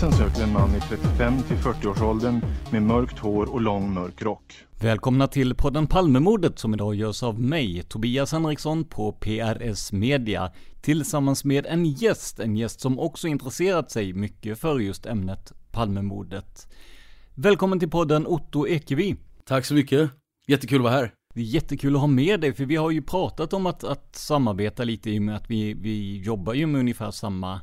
Polisen söker en man i 35 till 40-årsåldern med mörkt hår och lång mörk rock. Välkomna till podden Palmemordet som idag görs av mig, Tobias Henriksson på PRS Media, tillsammans med en gäst, en gäst som också intresserat sig mycket för just ämnet Palmemordet. Välkommen till podden Otto Ekevi. Tack så mycket. Jättekul att vara här. Det är jättekul att ha med dig, för vi har ju pratat om att, att samarbeta lite i och med att vi, vi jobbar ju med ungefär samma,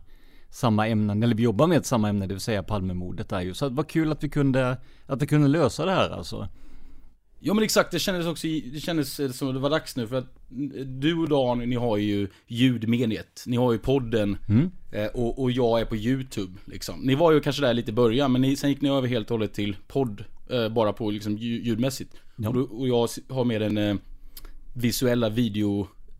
samma ämnen, eller vi jobbar med samma ämne, det vill säga Palmemordet är ju. Så det var kul att vi kunde, att vi kunde lösa det här alltså. Ja men exakt, det kändes också, det kändes som det var dags nu för att du och Dan, ni har ju ljudmediet. Ni har ju podden Mm. eh, och, och jag är på YouTube liksom. Ni var ju kanske där lite i början men ni, sen gick ni över helt och hållet till podd. Eh, bara på liksom lju- ljudmässigt. Ja. Och, då, och jag har med den eh, visuella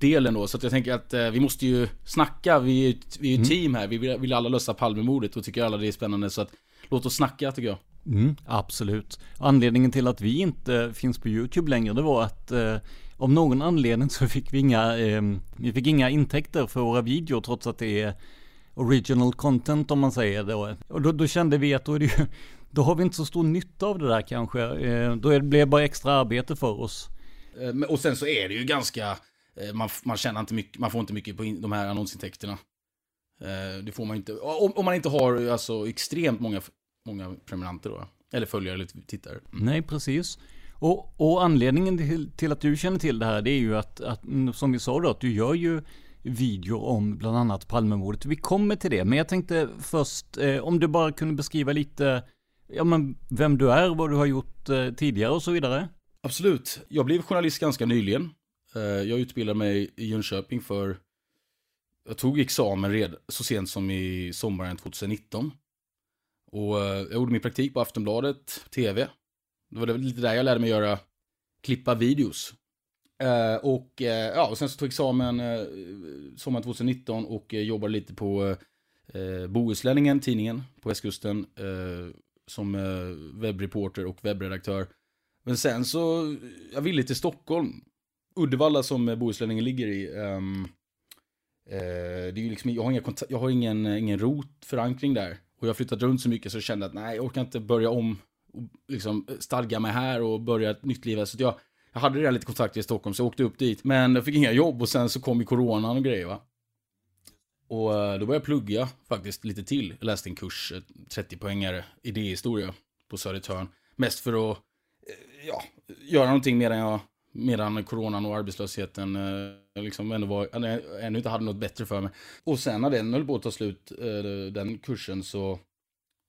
videodelen då. Så att jag tänker att eh, vi måste ju snacka. Vi är vi är ju ett team här. Vi vill, vill alla lösa Palmemordet och tycker alla det är spännande. Så att låt oss snacka tycker jag. Mm, absolut. Anledningen till att vi inte finns på YouTube längre, det var att eh, om någon anledning så fick vi inga, eh, vi fick inga intäkter för våra videor trots att det är original content om man säger det. Och då, då kände vi att då ju, då har vi inte så stor nytta av det där kanske. Eh, då är det, blir det bara extra arbete för oss. Eh, Och sen så är det ju ganska, man, man tjänar inte mycket, man får inte mycket på in, de här annonsintäkterna. Eh, Det får man inte, om, om man inte har alltså extremt många, många prenumeranter då. Eller följare eller tittare. Mm. Nej, precis. Och, och anledningen till, till att du känner till det här, det är ju att, att mm, som vi sa då, att du gör ju videor om bland annat Palmemordet. Vi kommer till det, men jag tänkte först, eh, om du bara kunde beskriva lite, ja men vem du är, vad du har gjort eh, tidigare och så vidare. Absolut. Jag blev journalist ganska nyligen. Eh, jag utbildade mig i Jönköping för, jag tog examen red, så sent som i sommaren 2019. Och eh, jag gjorde min praktik på Aftonbladet, TV. Det var lite där jag lärde mig göra, klippa videos. Eh, och, ja, och sen så tog jag examen sommaren 2019 och jobbade lite på Bohuslänningen, tidningen på västkusten, som webbreporter och webbredaktör. Men sen så, jag ville till Stockholm. Uddevalla som Bohuslänningen ligger i. Um, eh, det är ju liksom, jag har, inga konta- jag har ingen, eh, ingen rotförankring där. Och jag har flyttat runt så mycket så jag kände att nej, jag orkar inte börja om och liksom stadga mig här och börja ett nytt liv. Så att jag, jag hade redan lite kontakter i Stockholm så jag åkte upp dit. Men jag fick inga jobb och sen så kom ju coronan och grejer va. Och eh, då började jag plugga faktiskt lite till. Jag läste en kurs, eh, 30-poängare, idéhistoria på Södertörn. Mest för att eh, ja, göra någonting medan, jag, medan coronan och arbetslösheten eh, liksom ändå var, ännu inte hade något bättre för mig. Och sen när den höll på att ta slut, eh, den kursen, så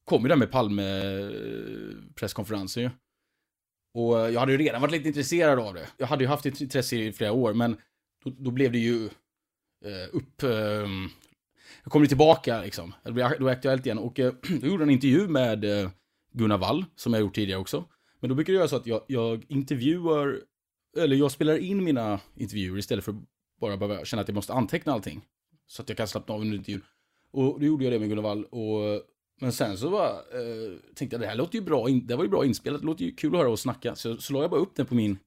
kom ju den med Palme-presskonferensen eh, ju. Och jag hade ju redan varit lite intresserad av det. Jag hade ju haft ett intresse i flera år, men då, då blev det ju upp... Jag kom ju tillbaka liksom. Det blev då aktuellt igen. Och då gjorde en intervju med Gunnar Wall, som jag gjort tidigare också. Men då brukar jag göra så att jag, jag intervjuar, eller jag spelar in mina intervjuer istället för att bara behöva känna att jag måste anteckna allting. Så att jag kan slappna av under intervjun. Och då gjorde jag det med Gunnar Wall. Och, men sen så bara, eh, tänkte jag det här låter ju bra, det var ju bra inspelat, det låter ju kul att höra och snacka. Så, så la jag bara upp den på min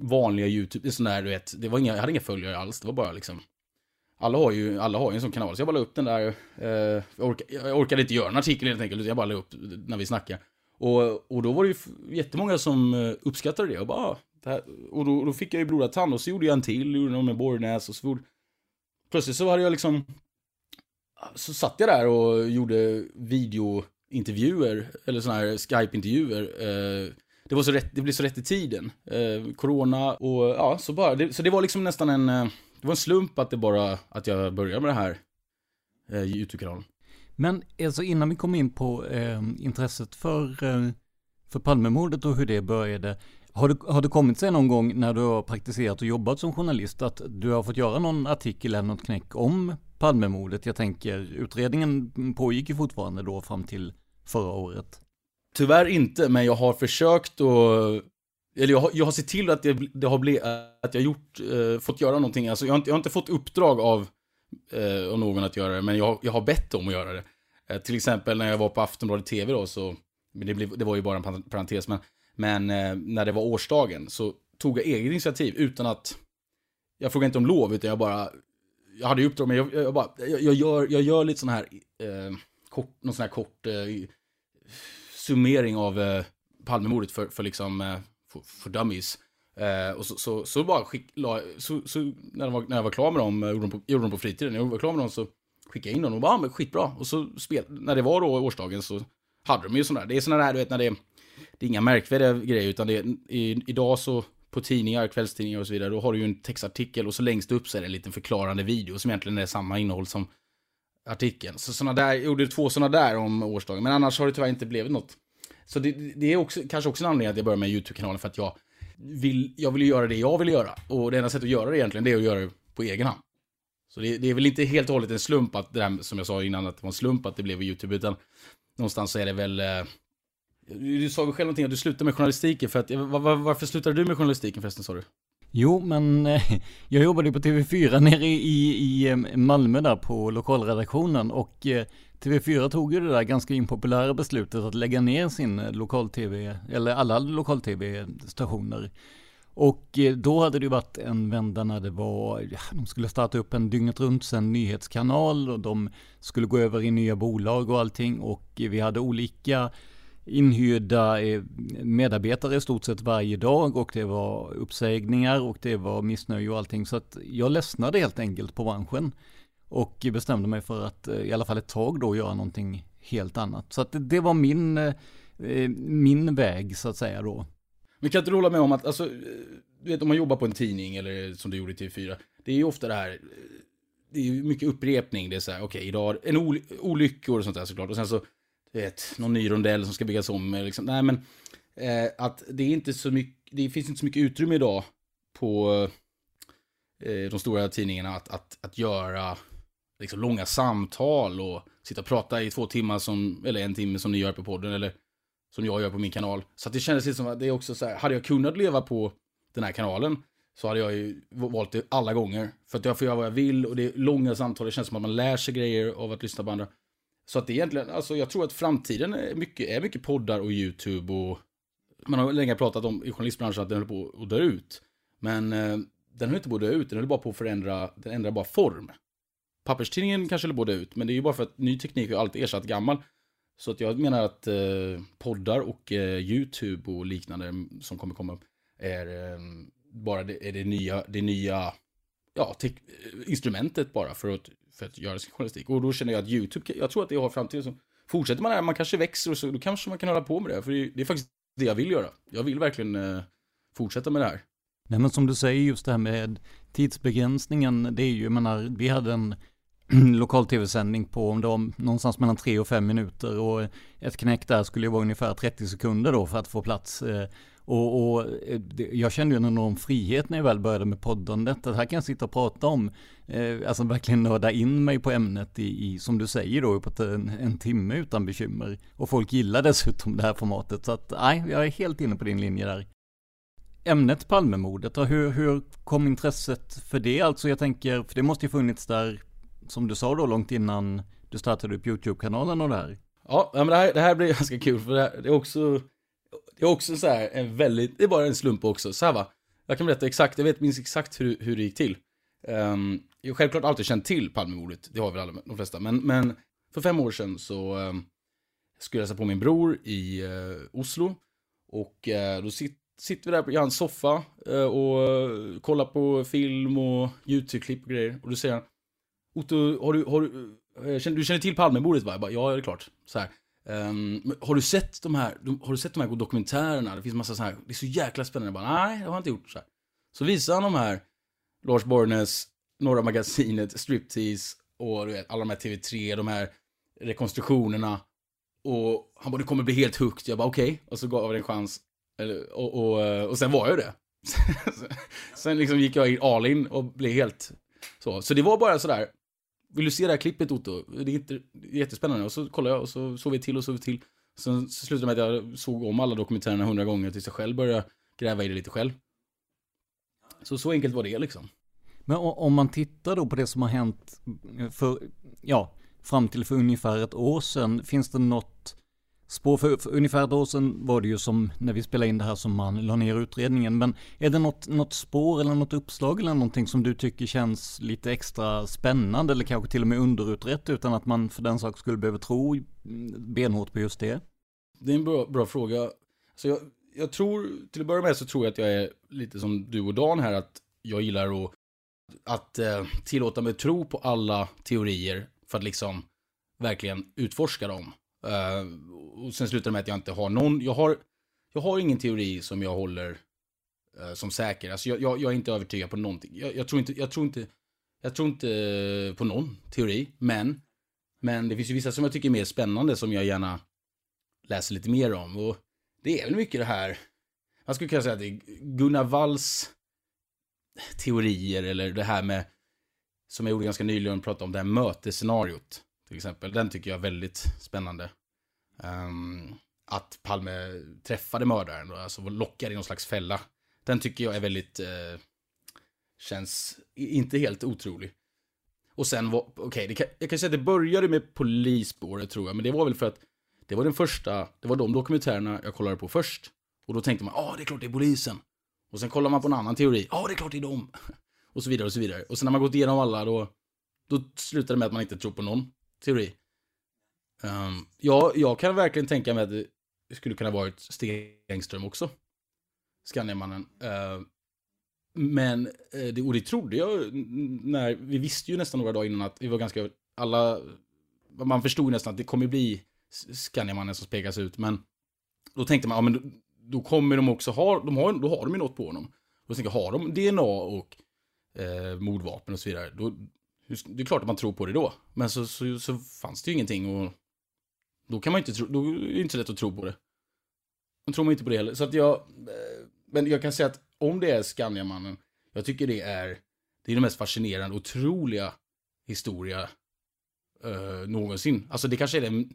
vanliga YouTube, sån där du vet, det var inga, jag hade inga följare alls, det var bara liksom alla har ju, alla har ju en sån kanal, så jag bara la upp den där. Eh, jag, orkade, jag orkade inte göra en artikel helt enkelt, jag bara la upp när vi snackade. Och, och då var det ju jättemånga som eh, uppskattade det och bara, ah, här, och då, då, fick jag ju blodad tand och så gjorde jag en till, gjorde någon med Borgnäs och så gjorde... Plötsligt så hade jag liksom, så satt jag där och gjorde videointervjuer, eller sådana här Skype-intervjuer. Eh, det, var så rätt, det blev så rätt i tiden. Eh, corona och ja, så bara, det, så det var liksom nästan en, eh, det var en slump att det bara, att jag började med det här eh, YouTube-kanalen. Men alltså innan vi kom in på eh, intresset för, eh, för Palmemordet och hur det började. Har det, har det kommit sig någon gång när du har praktiserat och jobbat som journalist att du har fått göra någon artikel eller något knäck om Palmemordet? Jag tänker, utredningen pågick ju fortfarande då fram till förra året. Tyvärr inte, men jag har försökt och eller jag har, jag har sett till att det, det har blivit, att jag gjort, eh, fått göra någonting. Alltså jag har, inte, jag har inte fått uppdrag av eh, av någon att göra det, men jag, jag har bett om att göra det. Eh, till exempel när jag var på Aftonbladet TV då, så, det, blev, det var ju bara en parentes, men, men eh, när det var årsdagen så tog jag eget initiativ utan att, jag frågade inte om lov, utan jag bara, jag hade ju uppdrag, men jag, jag bara, jag, jag, gör, jag gör lite sån här, eh, kort, någon sån här kort eh, summering av eh, Palmemordet för, för liksom, eh, för, för dummies. Eh, och så, så, så bara skick, la, så, så, när, var, när jag var klar med dem, eh, gjorde de på, gjorde de på fritiden, när jag var klar med dem så skickade jag in dem och bara, ah, men skitbra. Och så spel, när det var då årsdagen så hade de ju sån där, det är såna där du vet när det är, det är inga märkvärdiga grejer utan det är, i, idag så på tidningar, kvällstidningar och så vidare, då har du ju en textartikel och så längst upp så är det en liten förklarande video som egentligen är samma innehåll som artikeln. Så sådana där, jag gjorde två sådana där om årsdagen, men annars har det tyvärr inte blivit något. Så det, det är också, kanske också en anledning att jag började med YouTube-kanalen för att jag vill, jag vill göra det jag vill göra. Och det enda sättet att göra det egentligen, det är att göra det på egen hand. Så det, det, är väl inte helt och hållet en slump att det där, som jag sa innan, att det var en slump att det blev YouTube, utan någonstans så är det väl... Eh, du sa väl själv någonting att du slutade med journalistiken, för att, var, var, varför slutade du med journalistiken förresten, sa du? Jo, men eh, jag jobbade på TV4 nere i, i eh, Malmö där på lokalredaktionen och eh, TV4 tog ju det där ganska impopulära beslutet att lägga ner sin lokal-TV, eller alla lokal-TV-stationer. Och då hade det ju varit en vända när det var, ja, de skulle starta upp en dygnet runt sen nyhetskanal och de skulle gå över i nya bolag och allting och vi hade olika inhyrda eh, medarbetare i stort sett varje dag och det var uppsägningar och det var missnöje och allting så att jag ledsnade helt enkelt på branschen och bestämde mig för att eh, i alla fall ett tag då göra någonting helt annat. Så att det var min, eh, min väg så att säga då. Men kan inte du hålla med om att, alltså, du vet om man jobbar på en tidning eller som du gjorde i TV4. Det är ju ofta det här, det är ju mycket upprepning. Det är så här, okej, okay, idag, en oly olyckor och sånt där såklart. Och sen så, vet, någon ny rondell som ska byggas om. Liksom. Nej, men eh, att det är inte så mycket, det finns inte så mycket utrymme idag på eh, de stora tidningarna att, att, att göra liksom, långa samtal och sitta och prata i två timmar som, eller en timme som ni gör på podden. Eller som jag gör på min kanal. Så det kändes lite som att det är också så här, hade jag kunnat leva på den här kanalen så hade jag ju valt det alla gånger. För att jag får göra vad jag vill och det är långa samtal, det känns som att man lär sig grejer av att lyssna på andra. Så att det egentligen, alltså jag tror att framtiden är mycket, är mycket poddar och YouTube och man har länge pratat om i journalistbranschen att den håller på att dö ut. Men eh, den höll inte på att dö ut, den höll bara på att förändra, den ändrar bara form. Papperstidningen kanske håller på att dö ut, men det är ju bara för att ny teknik har alltid ersatt gammal. Så att jag menar att eh, poddar och eh, YouTube och liknande som kommer komma upp är eh, bara det, är det nya, det nya ja, eh, instrumentet bara för att, för att göra sin journalistik. Och då känner jag att YouTube, jag tror att det har framtiden. som, fortsätter man här, man kanske växer och så, då kanske man kan hålla på med det. För det, det är faktiskt det jag vill göra. Jag vill verkligen eh, fortsätta med det här. Nej men som du säger just det här med tidsbegränsningen, det är ju, jag menar, vi hade en lokal-tv-sändning på om det var någonstans mellan 3 och 5 minuter och ett knäck där skulle ju vara ungefär 30 sekunder då för att få plats. Eh, och, och eh, jag kände ju en enorm frihet när jag väl började med poddandet. Att här kan jag sitta och prata om, eh, alltså verkligen nörda in mig på ämnet i, i som du säger då, på en, en timme utan bekymmer. Och folk gillar dessutom det här formatet. Så att, nej, jag är helt inne på din linje där ämnet Palmemordet, hur, hur kom intresset för det? Alltså jag tänker, för det måste ju funnits där, som du sa då, långt innan du startade upp YouTube-kanalen och det här. Ja, men det här, det här blir ganska kul för det, här, det är också, det är också så här en väldigt, det är bara en slump också. Så här va, jag kan berätta exakt, jag vet minst exakt hur, hur det gick till. Um, jag har självklart alltid känt till Palmemordet, det har väl alla, de flesta, men, men för fem år sedan så um, skulle jag hälsa på min bror i uh, Oslo. Och uh, då sitter sitter vi där i hans soffa eh, och kollar på film och YouTube-klipp och grejer. Och då säger han Otto, har du, har du, du känner till Palmemordet va? Jag bara, ja, det är klart. Så här. Um, har du sett de här, har du sett de här dokumentärerna? Det finns massa så här, det är så jäkla spännande. Jag bara, nej, det har jag inte gjort. Så, här. så visar han de här, Lars Borgnäs, Norra Magasinet, Striptease och du vet, alla de här TV3, de här rekonstruktionerna. Och han bara, du kommer bli helt hooked. Jag bara, okej. Okay. Och så gav jag det en chans. Och, och, eh, och sen var jag det. sen liksom gick jag all in och blev helt så. Så det var bara sådär. Vill du se det här klippet Otto? Det är, inte, det är jättespännande. Och så kollade jag och så såg vi till och såg vi till. Sen så slutade det med att jag såg om alla dokumentärerna hundra gånger tills jag själv började gräva i det lite själv. Så så enkelt var det liksom. Men om man tittar då på det som har hänt för, ja, fram till för ungefär ett år sedan, finns det något spår. För, för, ungefär ett år sedan var det ju som när vi spelade in det här som man la ner utredningen. Men är det något, något spår eller något uppslag eller någonting som du tycker känns lite extra spännande eller kanske till och med underutrett utan att man för den sak skulle behöva tro benhårt på just det? Det är en bra, bra fråga. Så jag, jag tror, till att börja med så tror jag att jag är lite som du och Dan här, att jag gillar att, att eh, tillåta mig tro på alla teorier för att liksom verkligen utforska dem. Uh, och sen slutar det med att jag inte har någon, jag har, jag har ingen teori som jag håller uh, som säker. Alltså jag, jag, jag, är inte övertygad på någonting. Jag, jag, tror inte, jag tror inte, jag tror inte på någon teori, men, men det finns ju vissa som jag tycker är mer spännande som jag gärna läser lite mer om. Och det är väl mycket det här, man skulle kunna säga att det är Gunnar Walls teorier eller det här med, som jag gjorde ganska nyligen, pratade om det här mötesscenariot till exempel. Den tycker jag är väldigt spännande. Um, att Palme träffade mördaren och alltså lockar i någon slags fälla. Den tycker jag är väldigt, uh, känns inte helt otrolig. Och sen var, okej, okay, jag kan säga att det började med polisspåret tror jag, men det var väl för att det var den första, det var de dokumentärerna jag kollade på först. Och då tänkte man, ja ah, det är klart det är polisen. Och sen kollar man på en annan teori, ja ah, det är klart det är dem. Och så vidare och så vidare. Och sen när man gått igenom alla då, då slutar det med att man inte tror på någon teori. Ehm, um, ja, jag kan verkligen tänka mig att det skulle kunna varit Stig Engström också. Skandiamannen. Uh, men, uh, det, och det trodde jag när, vi visste ju nästan några dagar innan att vi var ganska, alla, man förstod nästan att det kommer bli Skandiamannen som spekas ut, men då tänkte man, ja men då, då kommer de också ha, de har, då har de ju något på honom. Och då tänkte jag, har de DNA och eh, mordvapen och så vidare, då, det är klart att man tror på det då. Men så, så, så fanns det ju ingenting och då kan man inte tro, då är det inte så lätt att tro på det. Då tror man inte på det heller. Så att jag, eh, men jag kan säga att om det är Skandiamannen, jag tycker det är, det är den mest fascinerande, otroliga historia eh, någonsin. Alltså det kanske är den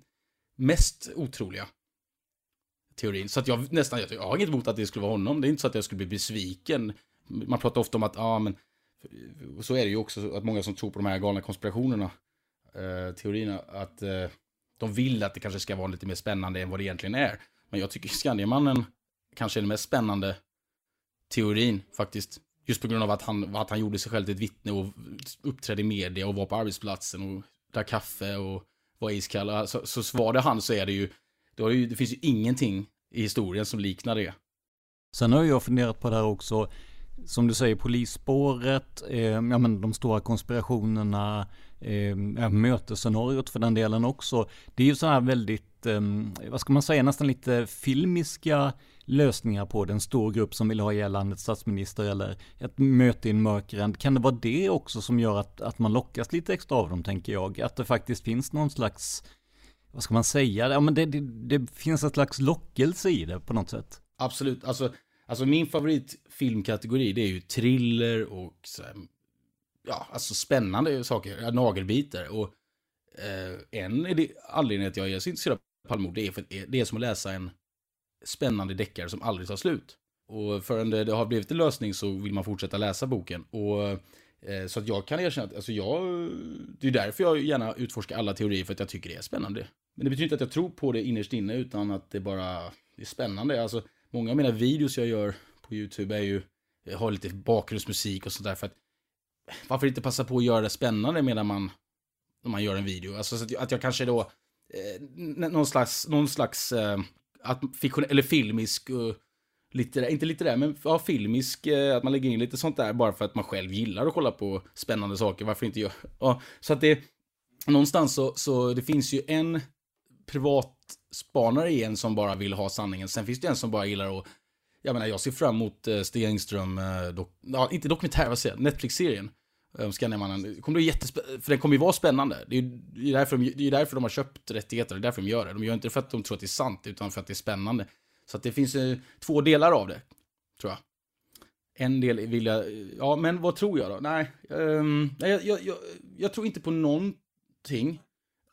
mest otroliga teorin. Så att jag nästan, jag har inget emot att det skulle vara honom. Det är inte så att jag skulle bli besviken. Man pratar ofta om att, ja ah, men så är det ju också att många som tror på de här galna konspirationerna, eh, teorierna, att eh, de vill att det kanske ska vara lite mer spännande än vad det egentligen är. Men jag tycker Skandiamannen kanske är den mest spännande teorin faktiskt. Just på grund av att han, att han gjorde sig själv till ett vittne och uppträdde i media och var på arbetsplatsen och drack kaffe och var iskall. Så, så svarade han så är det ju, det, ju, det finns ju ingenting i historien som liknar det. Sen har jag funderat på det här också som du säger, polisspåret, eh, ja men de stora konspirationerna, eh, mötesscenariot för den delen också. Det är ju så här väldigt, eh, vad ska man säga, nästan lite filmiska lösningar på den stor grupp som vill ha ihjäl landets statsminister eller ett möte i en mörkränd. Kan det vara det också som gör att, att man lockas lite extra av dem, tänker jag? Att det faktiskt finns någon slags, vad ska man säga, ja men det, det, det finns ett slags lockelse i det på något sätt. Absolut, alltså, alltså min favoritfilmkategori det är ju thriller och så här, ja, alltså spännande saker, nagelbitar. Och eh, en anledning att jag är så intresserad av Palmemord, det är för att det är som att läsa en spännande deckare som aldrig tar slut. Och förrän det, det har blivit en lösning så vill man fortsätta läsa boken. Och eh, så att jag kan erkänna att alltså jag, det är därför jag gärna utforskar alla teorier, för att jag tycker det är spännande. Men det betyder inte att jag tror på det innerst inne, utan att det bara är spännande. Alltså, många av mina videos jag gör på YouTube är ju, har lite bakgrundsmusik och sådär, för att varför inte passa på att göra det spännande medan man, när man gör en video? Alltså så att, jag, att jag kanske då, eh, någon slags, någon slags eh, att fiktion, eller filmisk, uh, litterär, inte litterär, men ja, filmisk, eh, att man lägger in lite sånt där bara för att man själv gillar att kolla på spännande saker, varför inte göra? Ja, så att det, någonstans så, så det finns ju en privat spanare en som bara vill ha sanningen, sen finns det en som bara gillar att jag menar, jag ser fram emot eh, Stig Engström, eh, dok ja, inte dokumentär, vad säger jag, Netflix-serien eh, om Skandiamannen. Det kommer bli jättespännande, för den kommer ju vara spännande. Det är ju därför de, det är därför de har köpt rättigheter, det är därför de gör det. De gör inte det för att de tror att det är sant, utan för att det är spännande. Så att det finns ju två delar av det, tror jag. En del vill jag, ja men vad tror jag då? Nej, um, jag, jag, jag, jag, tror inte på någonting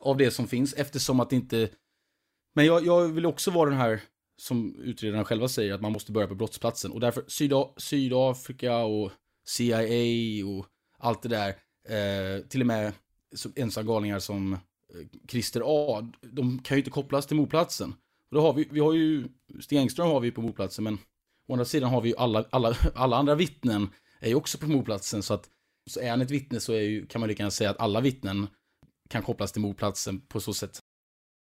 av det som finns eftersom att det inte, men jag, jag vill också vara den här som utredarna själva säger att man måste börja på brottsplatsen och därför Syda, Sydafrika och CIA och allt det där. Eh, till och med ensamgalningar som eh, Christer A. De kan ju inte kopplas till mordplatsen. då har vi, vi har ju, Stig Engström har vi på mordplatsen, men å andra sidan har vi ju alla, alla, alla andra vittnen är ju också på mordplatsen, så att så är han ett vittne så är ju, kan man lika gärna säga att alla vittnen kan kopplas till mordplatsen på så sätt.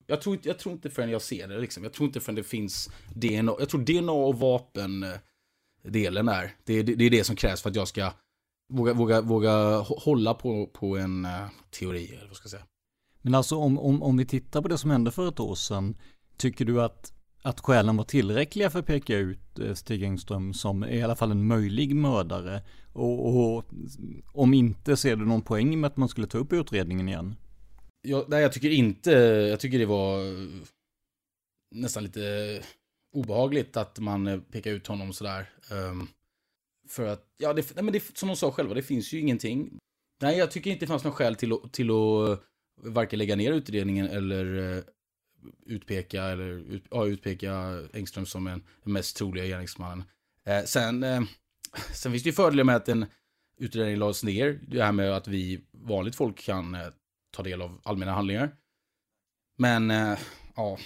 Jag tror, jag tror inte förrän jag ser det liksom. Jag tror inte förrän det finns DNA. Jag tror DNA och vapendelen är. Det, det, det är det som krävs för att jag ska våga, våga, våga hålla på, på en uh, teori, eller vad ska jag säga. Men alltså om, om, om vi tittar på det som hände för ett år sedan, tycker du att, att skälen var tillräckliga för att peka ut eh, Stig Engström som i alla fall en möjlig mördare? Och, och om inte, ser du någon poäng med att man skulle ta upp utredningen igen? Jag, nej, jag tycker inte, jag tycker det var eh, nästan lite obehagligt att man eh, pekar ut honom sådär. Um, för att, ja, det, nej, men det, som de sa själva, det finns ju ingenting. Nej, jag tycker inte det fanns någon skäl till att, till att eh, varken lägga ner utredningen eller utpeka, eller, ut, ja, utpeka Engström som en, den mest troliga gärningsmannen. Eh, sen, eh, sen finns det ju fördelar med att en utredning lades ner. Det här med att vi vanligt folk kan eh, ta del av allmänna handlingar. Men, eh, ja,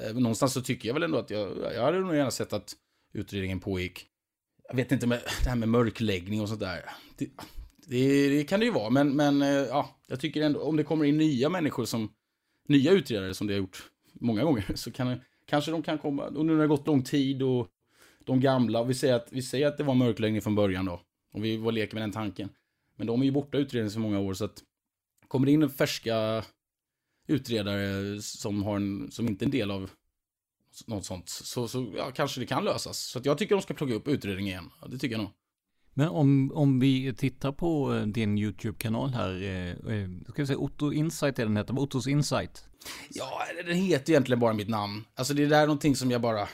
eh, någonstans så tycker jag väl ändå att jag, jag hade nog gärna sett att utredningen pågick jag vet inte, med, det här med mörkläggning och sånt där. Det, det, det, kan det ju vara, men, men eh, ja, jag tycker ändå om det kommer in nya människor som, nya utredare som det har gjort många gånger, så kan, kanske de kan komma, och nu när det har gått lång tid och de gamla, vi säger att, vi säger att det var mörkläggning från början då, och vi var leker med den tanken. Men de är ju borta utredningen så många år, så att kommer det in färska utredare som, har en, som inte är en del av något sånt, så, så ja, kanske det kan lösas. Så jag tycker de ska plocka upp utredningen igen. Ja, det tycker jag nog. Men om, om vi tittar på eh, din YouTube-kanal här, eh, eh, ska vi säga Otto Insight är den heter, Ottos Insight? Ja, den heter egentligen bara mitt namn. Alltså det är där någonting som jag bara...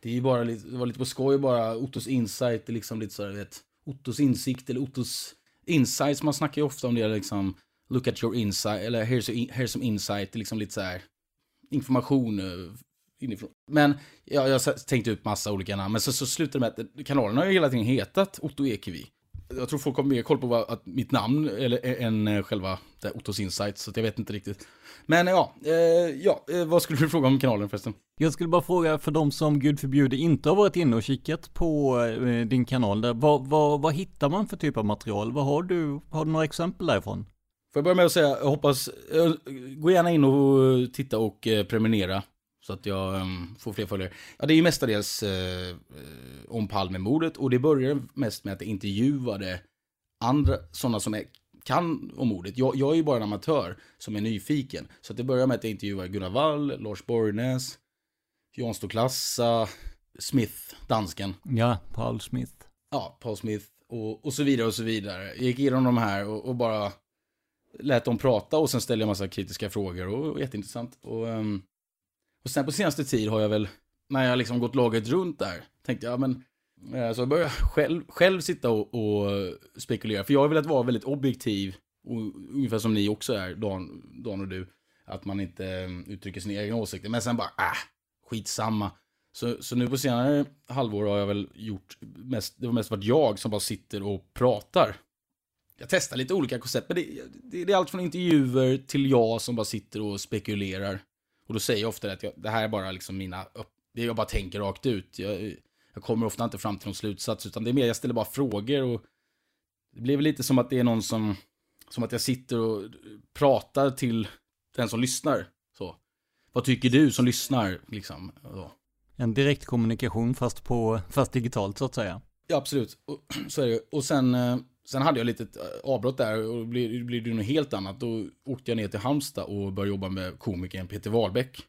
Det är ju bara lite, det var lite på skoj bara, Ottos Insight, är liksom lite så här, vet, Ottos insikt eller Ottos insights, man snackar ju ofta om det liksom, look at your insight, eller here's, a, here's some insight, det är liksom lite så här, information eh, inifrån. Men ja, jag tänkte ut massa olika namn, men så, så slutade det med att kanalen har ju hela tiden hetat Otto Ekevi. Jag tror folk har mer koll på vad, att mitt namn eller än själva Ottos Insight, så jag vet inte riktigt. Men ja, eh, ja, eh, vad skulle du fråga om kanalen förresten? Jag skulle bara fråga för de som gud förbjuder inte har varit inne och kikat på eh, din kanal där, vad, vad, vad hittar man för typ av material? Vad har du, har du några exempel därifrån? Får jag börja med att säga, jag hoppas, gå gärna in och titta och prenumerera Så att jag um, får fler följare. Ja, det är ju mestadels uh, om Palmemordet och det började mest med att jag intervjuade andra, sådana som är, kan om mordet. Jag, jag är ju bara en amatör som är nyfiken. Så att det började med att jag intervjuade Gunnar Wall, Lars Borgnäs, Jan Stoklassa, Smith, dansken. Ja, Paul Smith. Ja, Paul Smith och, och så vidare och så vidare. Jag gick igenom de här och, och bara lät dem prata och sen ställde jag massa kritiska frågor och, och jätteintressant. Och, um, och sen på senaste tid har jag väl, när jag liksom gått laget runt där, tänkte jag, men Eh, så jag började själv, själv sitta och, och, spekulera. För jag har velat vara väldigt objektiv, och, ungefär som ni också är, Dan, Dan och du. Att man inte eh, uttrycker sina egna åsikter. Men sen bara, äh, skitsamma. Så, så nu på senare halvår har jag väl gjort mest, det har mest varit jag som bara sitter och pratar. Jag testar lite olika koncept, men det, det, det är allt från intervjuer till jag som bara sitter och spekulerar. Och då säger jag ofta att jag, det här är bara liksom mina, det jag bara tänker rakt ut. Jag, jag kommer ofta inte fram till någon slutsats, utan det är mer, jag ställer bara frågor och det blir väl lite som att det är någon som, som att jag sitter och pratar till den som lyssnar. Så. Vad tycker du som lyssnar, liksom? Så. En direkt kommunikation fast på, fast digitalt så att säga. Ja, absolut. Och, så är det Och sen, eh, sen hade jag lite avbrott där och det blev, blev det något helt annat. Då åkte jag ner till Halmstad och började jobba med komikern Peter Wahlbeck.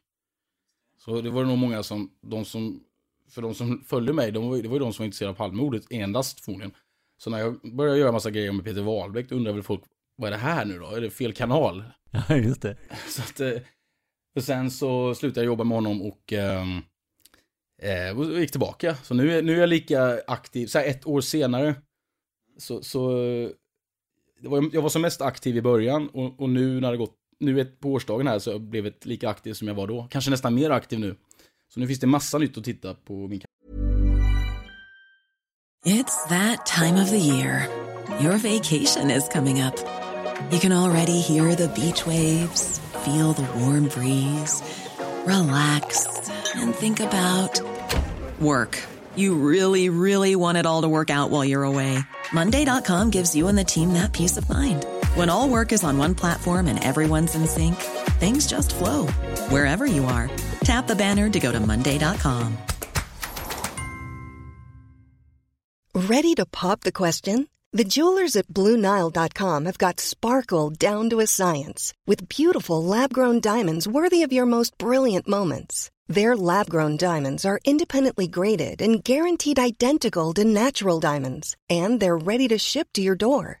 Så det var nog många som, de som, för de som följde mig, de var, det var ju de som var intresserade av Palmemordet endast förmodligen. Så när jag började göra massa grejer med Peter Wahlbeck, då undrar väl folk, vad är det här nu då? Är det fel kanal? Ja, just det. Så att, eh, och sen så slutade jag jobba med honom och um, Eh, och gick tillbaka. Så nu är, nu är jag lika aktiv, så här ett år senare. Så, så var, jag var som mest aktiv i början och, och nu när det gått, nu ett, på årsdagen här så har jag blivit lika aktiv som jag var då. Kanske nästan mer aktiv nu. Så nu finns det massa nytt att titta på min It's that time of the year. Your vacation is coming up. You can already hear the beach waves, feel the warm breeze, relax and think about work. You really, really want it all to work out while you're away. Monday.com gives you and the team that peace of mind. When all work is on one platform and everyone's in sync, things just flow wherever you are. Tap the banner to go to Monday.com. Ready to pop the question? The jewelers at Bluenile.com have got sparkle down to a science with beautiful lab grown diamonds worthy of your most brilliant moments. Their lab grown diamonds are independently graded and guaranteed identical to natural diamonds, and they're ready to ship to your door.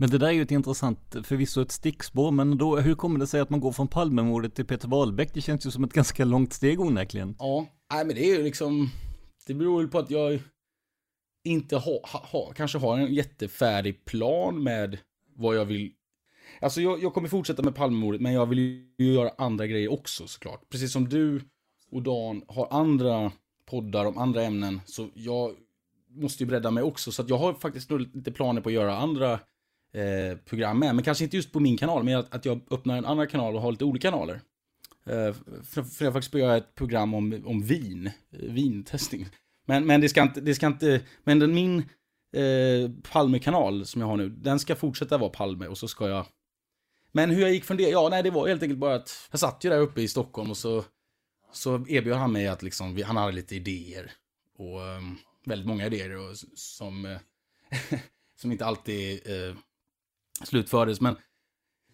Men det där är ju ett intressant, förvisso ett stickspår, men då, hur kommer det sig att man går från Palmemordet till Peter Wahlbeck? Det känns ju som ett ganska långt steg onekligen. Ja, nej men det är ju liksom, det beror väl på att jag inte har, ha, ha, kanske har en jättefärdig plan med vad jag vill. Alltså jag, jag kommer fortsätta med Palmemordet, men jag vill ju göra andra grejer också såklart. Precis som du och Dan har andra poddar om andra ämnen, så jag måste ju bredda mig också. Så att jag har faktiskt lite planer på att göra andra eh, program med. Men kanske inte just på min kanal, men att, att jag öppnar en annan kanal och har lite olika kanaler. Eh, för, för jag faktiskt göra ett program om, om vin, eh, vintestning. Men, men det ska inte, det ska inte, men den, min eh, Palme-kanal som jag har nu, den ska fortsätta vara Palme och så ska jag men hur jag gick från det? Ja, nej, det var helt enkelt bara att jag satt ju där uppe i Stockholm och så, så erbjöd han mig att liksom, han hade lite idéer. Och um, väldigt många idéer och, som, eh, som inte alltid eh, slutfördes. Men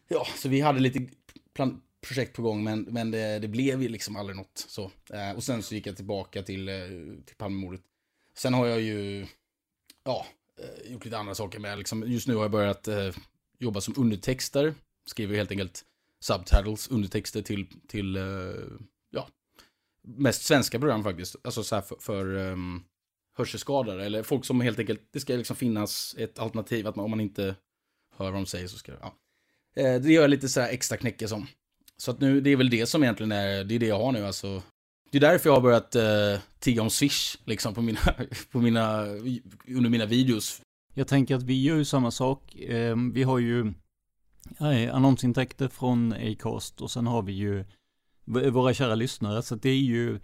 ja, så vi hade lite plan projekt på gång, men, men det, det blev ju liksom aldrig något. Så. Eh, och sen så gick jag tillbaka till, eh, till Palmemordet. Sen har jag ju, ja, eh, gjort lite andra saker med. Liksom, just nu har jag börjat eh, jobba som undertexter. Skriver helt enkelt subtitles, undertexter till, till eh, ja, mest svenska program faktiskt. Alltså så här för, för um, hörselskadade eller folk som helt enkelt, det ska liksom finnas ett alternativ att man, om man inte hör vad de säger så ska det, ja. Eh, det gör jag lite så här extra knäcke som. Så att nu, det är väl det som egentligen är, det är det jag har nu alltså. Det är därför jag har börjat eh, tigga om Swish, liksom på mina, på mina, under mina videos. Jag tänker att vi gör ju samma sak. Ehm, vi har ju eh, annonsintäkter från Acast och sen har vi ju våra kära lyssnare. Så det är ju,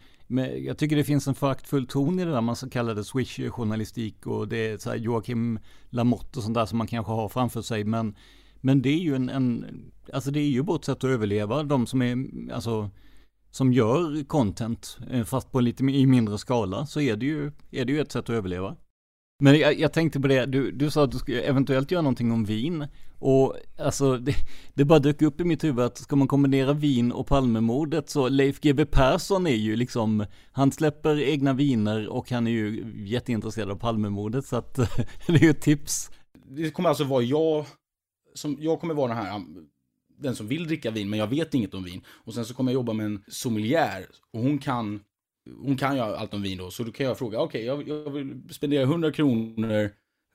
jag tycker det finns en föraktfull ton i det där man så det swish-journalistik och det är så här Joakim Lamotte och sånt där som man kanske har framför sig. Men, men det är ju en, en alltså det är ju vårt sätt att överleva. De som är, alltså som gör content, eh, fast på lite i mindre skala, så är det ju, är det ju ett sätt att överleva. Men jag, jag, tänkte på det, du, du sa att du skulle eventuellt göra någonting om vin. Och alltså, det, det bara dök upp i mitt huvud att ska man kombinera vin och Palmemordet så Leif GW Persson är ju liksom, han släpper egna viner och han är ju jätteintresserad av Palmemordet så att det är ju ett tips. Det kommer alltså vara jag, som, jag kommer vara den här den som vill dricka vin, men jag vet inget om vin. Och sen så kommer jag jobba med en sommelier och hon kan, hon kan ju allt om vin då. Så då kan jag fråga, okej, okay, jag, jag, vill spendera 100 kronor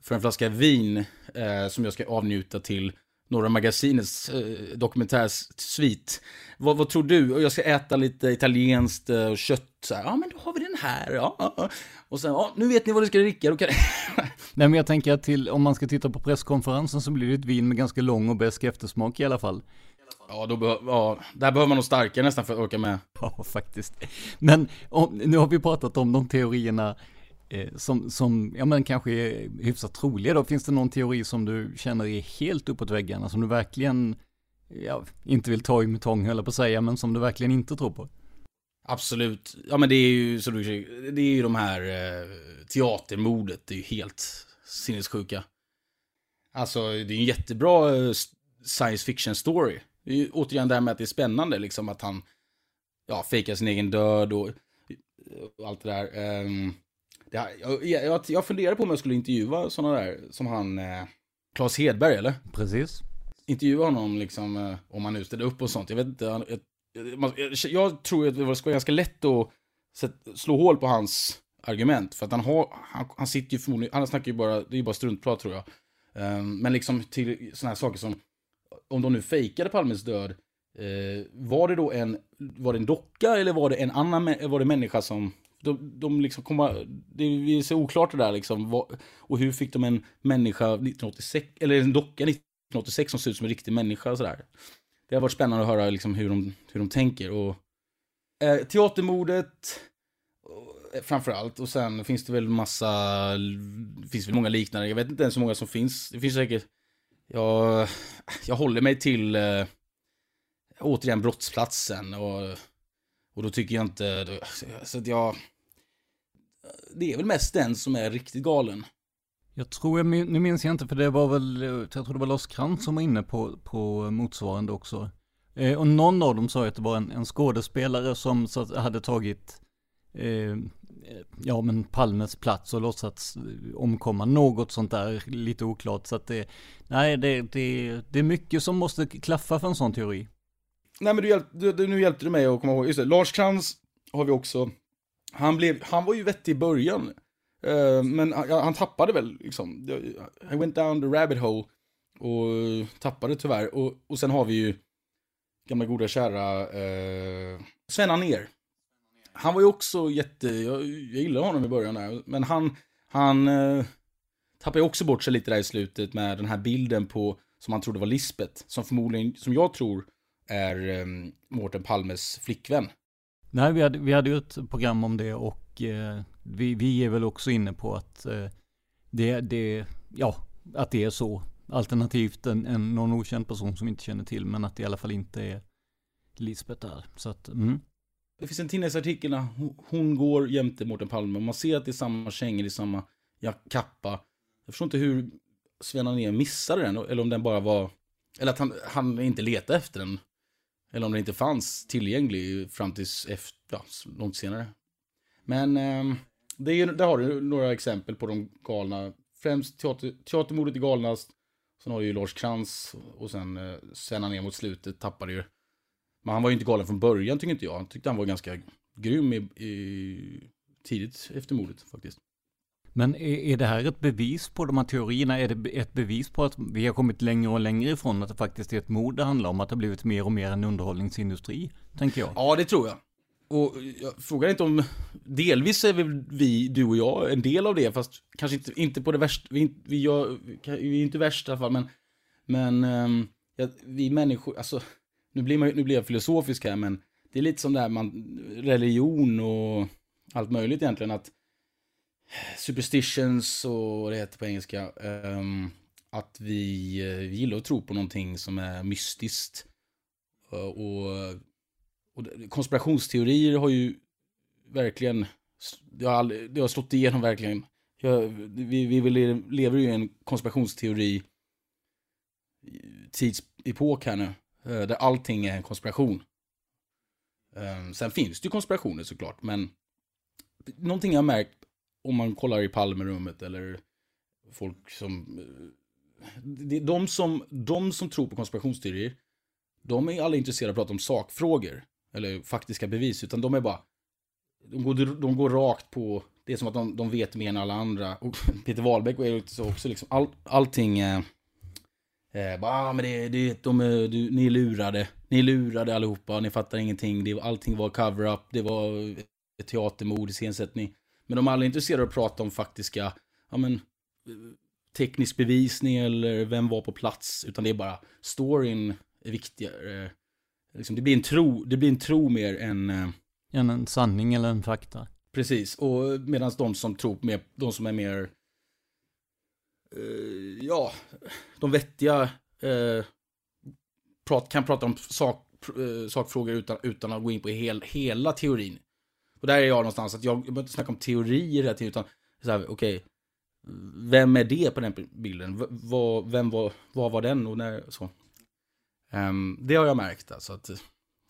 för en flaska vin eh, som jag ska avnjuta till Norra Magasinets eh, dokumentärsvit. Vad, vad tror du? Och jag ska äta lite italienskt eh, kött. Så här, ja, men då har vi den här. Ja. Och sen, ja, nu vet ni vad ni ska dricka. Kan... Nej, men jag tänker att till, om man ska titta på presskonferensen så blir det ett vin med ganska lång och besk eftersmak i alla fall. Ja, då be ja, där behöver man nog starkare nästan för att orka med. Ja, faktiskt. Men om, nu har vi pratat om de teorierna Eh, som, som, ja men kanske är hyfsat troliga då. Finns det någon teori som du känner är helt uppåt väggarna, som du verkligen, ja, inte vill ta i med tång höll på att säga, men som du verkligen inte tror på? Absolut. Ja men det är ju, så du, det är ju de här eh, teatermordet, det är ju helt sinnessjuka. Alltså det är ju en jättebra eh, science fiction story. Det är ju återigen det här med att det är spännande liksom att han, ja, fejkar sin egen död och, och allt det där. Um, det, jag, jag, jag funderar på om jag skulle intervjua sådana där som han, eh, Claes Hedberg eller? Precis. Intervjua honom liksom, eh, om han nu ställer upp och sånt. Jag vet inte, han, jag, jag, tror att det vara ganska lätt att slå hål på hans argument. För att han har, han, han sitter ju förmodligen, han snackar ju bara, det är ju bara struntprat tror jag. Um, men liksom till sådana här saker som, om de nu fejkade Palmes död, uh, var det då en, var det en docka eller var det en annan, var det människa som de, de liksom kommer, det är så oklart det där liksom. Vad, och hur fick de en människa 1986, eller en docka 1986 som ser ut som en riktig människa och sådär. Det har varit spännande att höra liksom hur de, hur de tänker. Och, eh, teatermordet, eh, framförallt. Och sen finns det väl massa, det finns väl många liknande. Jag vet inte ens hur många som finns. Det finns säkert, jag, jag håller mig till, eh, återigen brottsplatsen. Och och då tycker jag inte, så att jag, det är väl mest den som är riktigt galen. Jag tror, jag, nu minns jag inte för det var väl, jag tror det var Lars Krantz som var inne på, på motsvarande också. Eh, och någon av dem sa att det var en, en skådespelare som så hade tagit, eh, ja men Palmes plats och låtsats omkomma, något sånt där, lite oklart. Så att det, nej det, det, det är mycket som måste klaffa för en sån teori. Nej men du, hjälp, du, du, nu hjälpte du mig att komma ihåg, just det, Lars Krantz har vi också. Han, blev, han var ju vettig i början. Uh, men han, han, tappade väl liksom. I went down the rabbit hole. Och tappade tyvärr. Och, och sen har vi ju gamla goda kära uh, Sven Anér. Han var ju också jätte, jag, jag gillade honom i början där. Men han, han uh, tappade också bort sig lite där i slutet med den här bilden på, som han trodde var Lisbeth. Som förmodligen, som jag tror, är um, Mårten Palmes flickvän. Nej, vi hade, vi hade ju ett program om det och eh, vi, vi är väl också inne på att eh, det, det, ja, att det är så. Alternativt en, en, någon okänd person som inte känner till, men att det i alla fall inte är Lisbeth där. Så att, mm. Det finns en tidningsartikel där hon går jämte Mårten Palme. Man ser att det är samma kängor, det är samma kappa. Jag förstår inte hur Sven Anér missade den, eller om den bara var... Eller att han, han inte letade efter den. Eller om den inte fanns tillgänglig fram tills efter, ja, långt senare. Men eh, det är, där har du några exempel på de galna främst teater, teatermordet är galnast. Sen har du ju Lars Krantz och sen, eh, sen han ner mot slutet tappade ju. Men han var ju inte galen från början tycker inte jag. Han tyckte han var ganska grym i, i tidigt efter mordet faktiskt. Men är, är det här ett bevis på de här teorierna? Är det ett bevis på att vi har kommit längre och längre ifrån att det faktiskt är ett mord det handlar om? Att det har blivit mer och mer en underhållningsindustri, tänker jag. Ja, det tror jag. Och jag frågar inte om, delvis är väl vi, du och jag, en del av det, fast kanske inte, inte på det värsta, vi, vi, gör, vi är inte värst i alla fall, men, men um, ja, vi människor, alltså, nu blir, man, nu blir jag filosofisk här, men det är lite som det här man, religion och allt möjligt egentligen, att superstitions och vad det heter på engelska, um, att vi, eh, vi gillar att tro på någonting som är mystiskt. Uh, och och konspirationsteorier har ju verkligen, det har, aldrig, det har slått igenom verkligen. Jag, vi, vi lever ju i en konspirationsteori eh, tidsepok här nu. Där allting är en konspiration. Ehm, sen finns det ju konspirationer såklart, men någonting jag har märkt om man kollar i Palmerummet eller folk som... Eh, de som, de som tror på konspirationsteorier, de är aldrig intresserade av att prata om sakfrågor eller faktiska bevis, utan de är bara, de går, de går rakt på, det är som att de, de vet mer än alla andra. Och Peter Wahlbeck är så också liksom, all, allting, eh, eh, bara, ah, men det, det, de, du, ni är lurade, ni är lurade allihopa, ni fattar ingenting, det, allting var cover-up, det var ett teatermord, iscensättning. Men de är aldrig intresserade av att prata om faktiska, ja men, teknisk bevisning eller vem var på plats, utan det är bara storyn är viktigare liksom, det, blir en tro, det blir en tro mer än... Eh, än en sanning eller en fakta. Precis, och medan de som tror mer, de som är mer... Eh, ja, de vettiga eh, prat, kan prata om sak, eh, sakfrågor utan, utan att gå in på hel, hela teorin. Och där är jag någonstans, att jag, jag behöver inte snacka om teorier hela tiden, utan så här, okej, okay, vem är det på den bilden? V vem var, vad var den och när, så. Um, det har jag märkt alltså att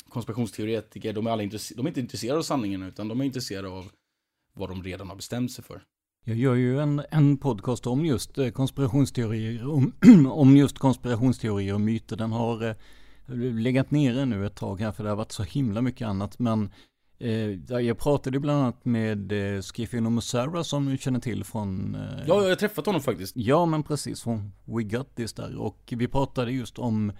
konspirationsteoretiker, de är, alla de är inte intresserade av sanningen utan de är intresserade av vad de redan har bestämt sig för. Jag gör ju en, en podcast om just eh, konspirationsteorier, om, om just konspirationsteorier och myter. Den har eh, legat nere nu ett tag här för det har varit så himla mycket annat. Men eh, jag pratade bland annat med eh, Skiffin och Musara som du känner till från... Eh, ja, jag har träffat honom faktiskt. Ja, men precis från We Got This där. Och vi pratade just om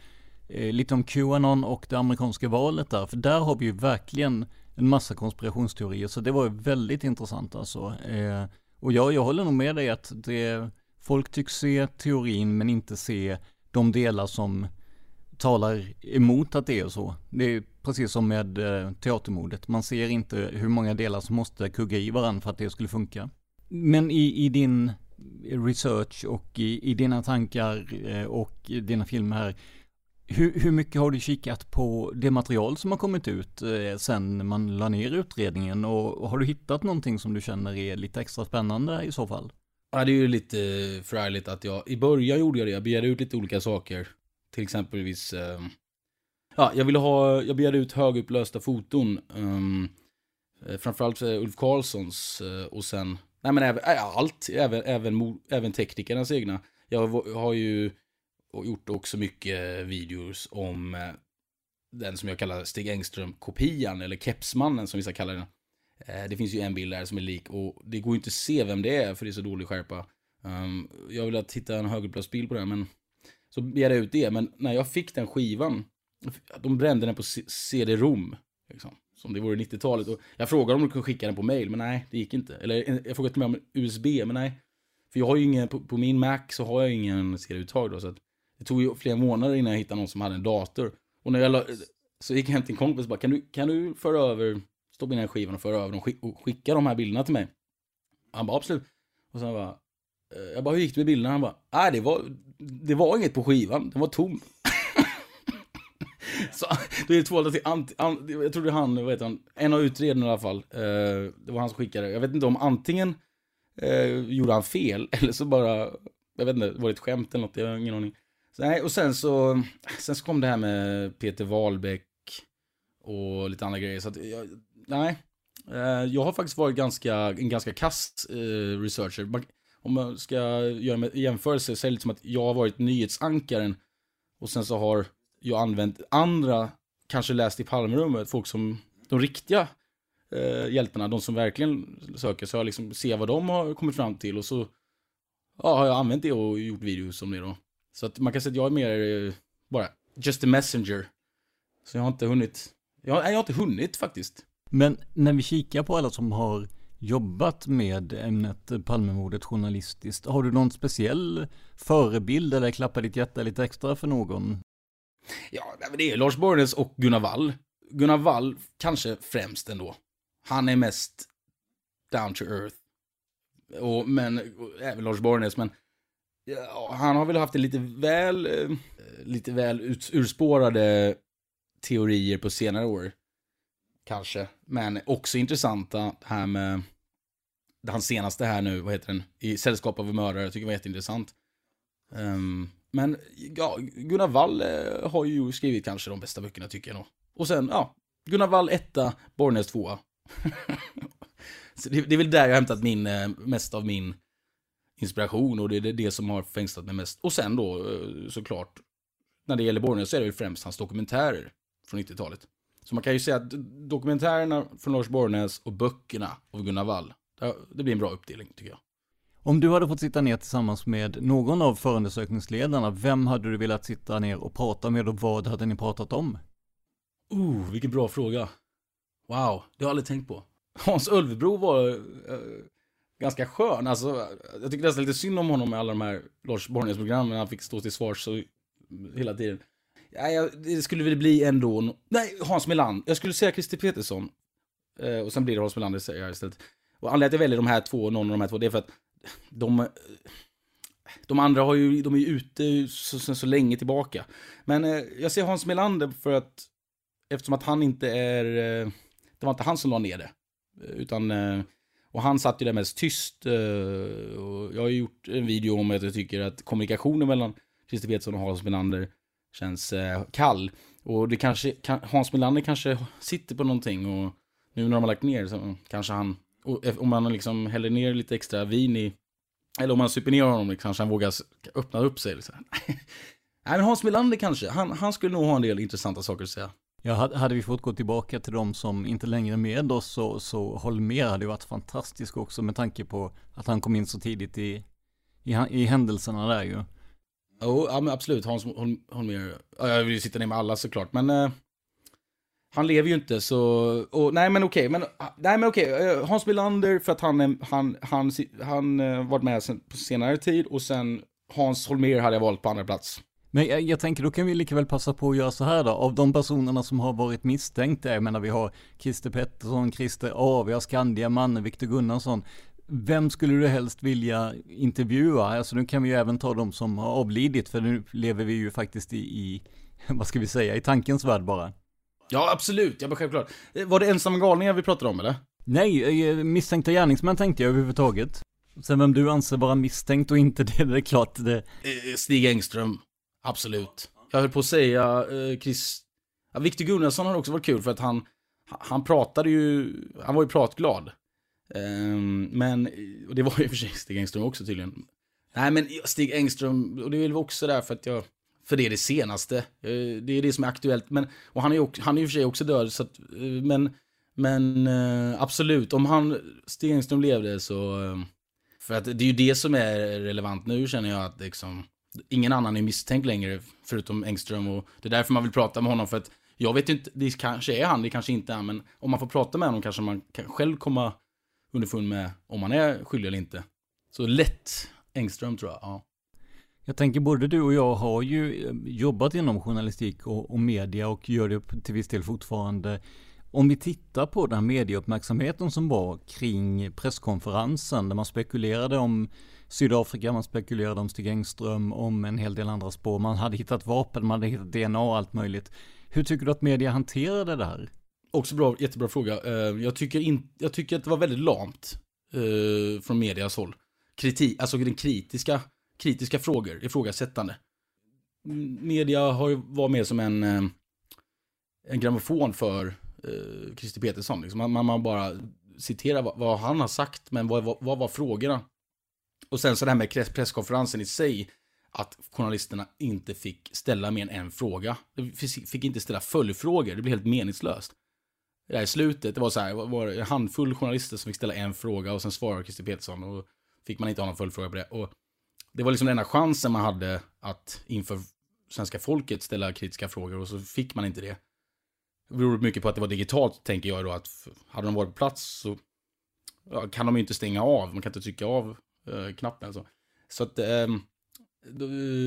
eh, lite om Qanon och det amerikanska valet där. För där har vi ju verkligen en massa konspirationsteorier. Så det var väldigt intressant alltså. Eh, och jag, jag håller nog med dig att det, folk tycks se teorin men inte se de delar som talar emot att det är så. Det är precis som med eh, teatermodet. Man ser inte hur många delar som måste kugga i varandra för att det skulle funka. Men i, i din research och i, i dina tankar eh, och dina filmer här, hur, hur, mycket har du kikat på det material som har kommit ut eh, sen man la ner utredningen och, har du hittat någonting som du känner är lite extra spännande i så fall? Ja, det är ju lite förargligt att jag, i början gjorde jag det, jag begärde ut lite olika saker. Till exempelvis, eh, ja, jag ville ha, jag begärde ut högupplösta foton. Um, framförallt Ulf Karlssons eh, och sen, nej men även, eh, allt, även, även, även teknikernas egna. Jag har ju gjort också mycket videos om den som jag kallar Stig Engström-kopian, eller Kepsmannen som vissa kallar den. Det finns ju en bild där som är lik och det går inte att se vem det är för det är så dålig skärpa. Ehm, jag ville hitta en högupplöst bild på den men så begärde jag ut det. Men när jag fick den skivan, de brände den på CD-ROM. Liksom, som det vore 90-talet. Och jag frågade om de kunde skicka den på mail, men nej, det gick inte. Eller jag frågade till mig om USB, men nej. För jag har ju ingen, på, på min Mac så har jag ingen CD-uttag då, så att det tog ju flera månader innan jag hittade någon som hade en dator. Och när jag la, så gick jag hem till en kompis och bara, kan du, kan du föra över, stoppa in den här skivan och föra över dem och skicka de här bilderna till mig? Han bara, absolut. Och sen bara, eh, jag bara, hur gick det med bilderna? Han bara, nej det var, det var inget på skivan, den var tom så då är det två till, ant, an, jag tror det är han, vad heter han, en av utredarna i alla fall. Eh, det var han som skickade. Jag vet inte om antingen eh, gjorde han fel eller så bara, jag vet inte, var det ett skämt eller något, jag har ingen aning. Nej, och sen så, sen så kom det här med Peter Wahlbeck och lite andra grejer. Så att jag, nej, eh, jag har faktiskt varit ganska, en ganska kast eh, researcher. om man ska göra en jämförelse så är det lite som att jag har varit nyhetsankaren och sen så har jag använt andra, kanske läst i Palmerummet, folk som, de riktiga eh, hjältarna, de som verkligen söker, så jag liksom ser vad de har kommit fram till och så ja, har jag använt det och gjort videos om det då. Så att man kan säga att jag är mer eh, bara just a messenger. Så jag har inte hunnit, jag, jag har inte hunnit faktiskt. Men när vi kikar på alla som har jobbat med ämnet Palmemordet journalistiskt, har du någon speciell förebild eller klappar ditt hjärta lite extra för någon? Ja, det är Lars Borgnäs och Gunnar Wall. Gunnar Wall kanske främst ändå. Han är mest down to earth. Och, men, och även Lars Borgnäs, men ja, han har väl haft det lite väl, eh, lite väl ut, urspårade teorier på senare år. Kanske. Men också intressanta här med hans senaste här nu, vad heter den? I Sällskap av mördare, jag tycker det var jätteintressant. Um, men ja, Gunnar Wall eh, har ju skrivit kanske de bästa böckerna tycker jag nog. Och sen, ja, Gunnar Wall etta, Borgnäs tvåa. Så det, det, är väl där jag har hämtat min, eh, mest av min inspiration och det är det som har fängslat mig mest. Och sen då eh, såklart, när det gäller Borgnäs så är det väl främst hans dokumentärer från 90-talet. Så man kan ju säga att dokumentärerna från Lars Borgnäs och böckerna av Gunnar Wall, det blir en bra uppdelning tycker jag. Om du hade fått sitta ner tillsammans med någon av förundersökningsledarna, vem hade du velat sitta ner och prata med och vad hade ni pratat om? Oh, vilken bra fråga. Wow, det har jag aldrig tänkt på. Hans Ölvebro var eh, ganska skön. Alltså, jag tycker nästan lite synd om honom med alla de här Lars Borgnäs-programmen. Han fick stå till svars så mm, hela tiden. Ja, jag, det skulle väl bli ändå... Nej, Hans Melander. Jag skulle säga Christer Petersson. Eh, och sen blir det Hans Melander säger jag istället. Och anledningen till att jag väljer de här två, någon av de här två, det är för att de, de andra har ju, de är ju ute så, så, så länge tillbaka. Men eh, jag ser Hans Melander för att, eftersom att han inte är, eh, det var inte han som la ner det. Utan, eh, och han satt ju där mest tyst. Eh, och jag har gjort en video om att jag tycker att kommunikationen mellan Christer Petersson och Hans Melander känns eh, kall. Och det kanske, kan, Hans Melander kanske sitter på någonting och nu när de har lagt ner så kanske han om man liksom häller ner lite extra vin i, eller om man super ner honom, liksom, kanske han vågar öppna upp sig. Liksom. Nej, men Hans Melander kanske, han, han skulle nog ha en del intressanta saker att säga. Ja, hade vi fått gå tillbaka till de som inte längre är med oss så, så Holmér hade ju varit fantastisk också med tanke på att han kom in så tidigt i, i, i händelserna där ju. Jo, ja men absolut, Hans Holmér, ja, jag vill ju sitta ner med alla såklart, men eh, han lever ju inte så, och, nej men okej, men, nej men okej, eh, Hans Melander för att han, han, han, han, han varit med sen, på senare tid och sen Hans Holmér hade jag valt på andra plats. Men jag, jag, tänker då kan vi lika väl passa på att göra så här då. Av de personerna som har varit misstänkta, jag menar vi har Christer Pettersson, Christer A, vi har Skandiamannen, Viktor Gunnarsson. Vem skulle du helst vilja intervjua? Alltså nu kan vi ju även ta de som har avlidit, för nu lever vi ju faktiskt i, i vad ska vi säga, i tankens värld bara. Ja, absolut. Ja, men självklart. Eh, var det ensamma galningar vi pratade om, eller? Nej, eh, misstänkta gärningsmän tänkte jag överhuvudtaget. Sen vem du anser vara misstänkt och inte det, det är klart det... Eh, Stig Engström. Absolut. Jag höll på att säga eh, Chris... Ja, Victor Gunnarsson har också varit kul för att han... Han pratade ju... Han var ju pratglad. Um, men... Och det var ju för sig Stig Engström också tydligen. Nej, men Stig Engström, och det är väl också därför att jag för det är det senaste. Eh, det är det som är aktuellt. Men, och han är ju han är i och för sig också död. Så att, eh, men, men eh, absolut, om han, Stenström levde så... För att det är ju det som är relevant nu känner jag att liksom... Ingen annan är misstänkt längre förutom Engström och det är därför man vill prata med honom för att jag vet inte, det kanske är han, det kanske inte är men om man får prata med honom kanske man kan själv komma underfund med om han är skyldig eller inte. Så lätt Engström tror jag, ja. Jag tänker både du och jag har ju eh, jobbat inom journalistik och, och media och gör det till viss del fortfarande. Om vi tittar på den medieuppmärksamheten som var kring presskonferensen där man spekulerade om Sydafrika, man spekulerade om Stig Engström, om en hel del andra spår. Man hade hittat vapen, man hade hittat DNA och allt möjligt. Hur tycker du att media hanterade det här? Också bra, jättebra fråga. Eh, jag tycker, in, jag tycker att det var väldigt lamt eh, från medias håll. Kritik, alltså den kritiska kritiska frågor, ifrågasättande. Media har ju varit mer som en, eh, en grammofon för eh, Christer Petersson. Liksom. Man, man, bara citerar vad, vad, han har sagt, men vad, vad, vad var frågorna? Och sen så det här med presskonferensen i sig, att journalisterna inte fick ställa mer än en fråga. De fick inte ställa följdfrågor, det blev helt meningslöst. Det här i slutet, det var så här, var- var en handfull journalister som fick ställa en fråga och sen svarade Christer Petersson och fick man inte ha någon följdfråga på det. Och det var liksom den enda chansen man hade att inför svenska folket ställa kritiska frågor och så fick man inte det. Det beror mycket på att det var digitalt, tänker jag då, att hade de varit på plats så ja, kan de ju inte stänga av, man kan inte trycka av eh, knappen. Så, så att, eh,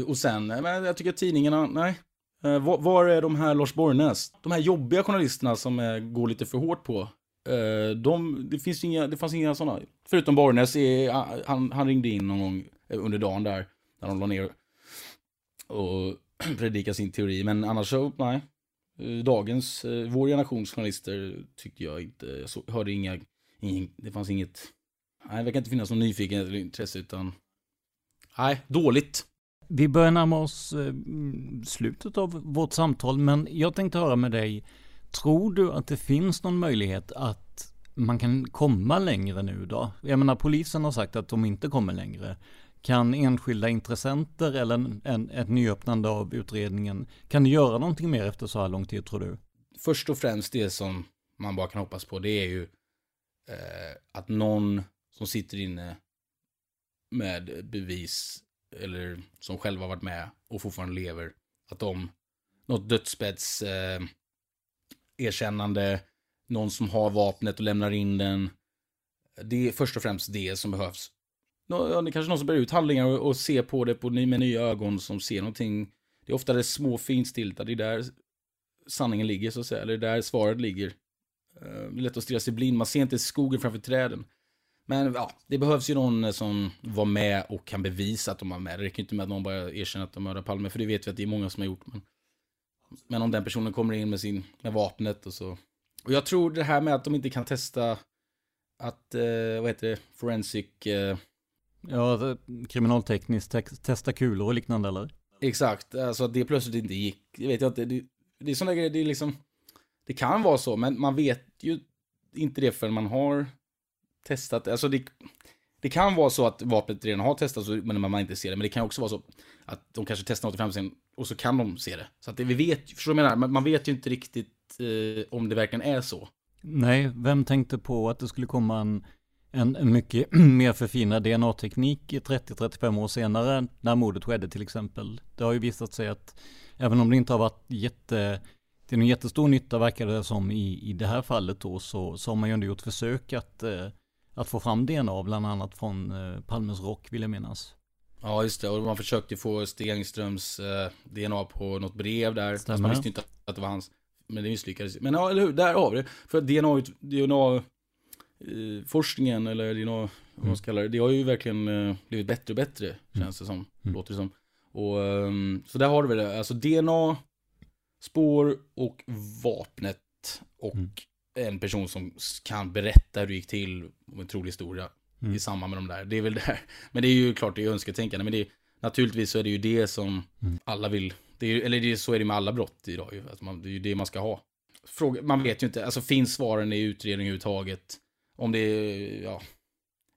och sen, eh, men jag tycker att tidningarna, nej. Eh, var, var är de här Lars Borgnäs? De här jobbiga journalisterna som eh, går lite för hårt på. Eh, de, det, finns inga, det fanns inga sådana. Förutom Borgnäs, är, han, han ringde in någon gång Eh, under dagen där, när de la ner och predikade sin teori. Men annars så, nej. Eh, dagens, eh, vår generations journalister tyckte jag inte, jag så, hörde inga, ingen, det fanns inget, nej det verkar inte finnas någon nyfikenhet eller intresse utan, nej, dåligt. Vi börjar närma oss slutet av vårt samtal, men jag tänkte höra med dig. Tror du att det finns någon möjlighet att man kan komma längre nu då? Jag menar, polisen har sagt att de inte kommer längre. Kan enskilda intressenter eller en, en, ett nyöppnande av utredningen, kan det göra någonting mer efter så här lång tid tror du? Först och främst det som man bara kan hoppas på, det är ju eh, att någon som sitter inne med bevis eller som själva varit med och fortfarande lever, att de, något dödsbädds eh, erkännande, någon som har vapnet och lämnar in den. Det är först och främst det som behövs. Ja, det är kanske någon som bär ut handlingar och, och ser på det på, ny- med nya ögon som ser någonting. Det är ofta det små finstilta, det är där sanningen ligger så att säga, eller där svaret ligger. Eh, det är lätt att stirra sig blind, man ser inte skogen framför träden. Men ja, det behövs ju någon eh, som var med och kan bevisa att de var med. Det räcker inte med att någon bara erkänner att de mördade Palme, för det vet vi att det är många som har gjort. Men, men om den personen kommer in med, sin, med vapnet och så. Och jag tror det här med att de inte kan testa att, eh, vad heter det, forensic... Eh, Ja, det- kriminaltekniskt te- testa kulor och liknande eller? Exakt, alltså att det plötsligt inte gick. Det vet jag inte. Det, det är sådana grejer, det är liksom... Det kan vara så, men man vet ju inte det förrän man har testat. Alltså det, det kan vara så att vapnet redan har testats men man inte ser det. Men det kan också vara så att de kanske testar något i framtiden och så kan de se det. Så att det, vi vet, förstår du vad jag menar? Man, man vet ju inte riktigt eh, om det verkligen är så. Nej, vem tänkte på att det skulle komma en, en, en mycket mer förfinad DNA-teknik i 30-35 år senare när mordet skedde till exempel. Det har ju visat sig att även om det inte har varit jätte, till en jättestor nytta verkar det som i, i det här fallet då så, så har man ju ändå gjort försök att, eh, att få fram DNA bland annat från eh, Palmes rock vill jag minnas. Ja, just det. Och man försökte få Stig Engströms eh, DNA på något brev där. Fast Stämmer. man visste inte att det var hans. Men det misslyckades. Men ja, eller hur? Där har vi det. För DNA, DNA forskningen eller DNA, vad man Mm. ska kalla det. Det har ju verkligen eh, blivit bättre och bättre. Känns det som. Mm. Låter det som. Och, ehm, så där har du väl det. Alltså DNA, spår och vapnet. Och Mm. en person som kan berätta hur det gick till. En trolig historia. Mm. I samband med de där. Det är väl där. Men det är ju klart det är önsketänkande. Men det är, naturligtvis så är det ju det som Mm. alla vill. Det är, eller det är, så är det med alla brott idag. Alltså man, det är ju det man ska ha. Fråga, man vet ju inte. Alltså finns svaren i utredning överhuvudtaget? Om det är, ja.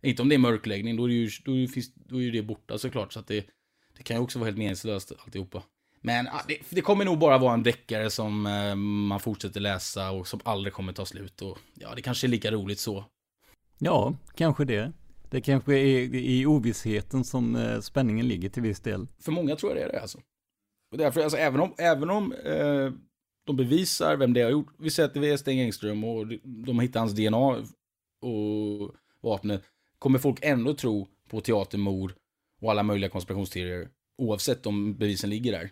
Inte om det är mörkläggning. Då är det ju, då finns, då är det borta såklart. Så att det, det kan ju också vara helt meningslöst alltihopa. Men det, det kommer nog bara vara en deckare som eh, man fortsätter läsa och som aldrig kommer ta slut. Och ja, det kanske är lika roligt så. Ja, kanske det. Det kanske är i ovissheten som eh, spänningen ligger till viss del. För många tror jag det är det alltså. Och därför, alltså även om, även om eh, de bevisar vem det har gjort. Vi säger att det är Sten Engström och de har hittat hans DNA och vapnet. Kommer folk ändå tro på teatermord och alla möjliga konspirationsteorier. Oavsett om bevisen ligger där.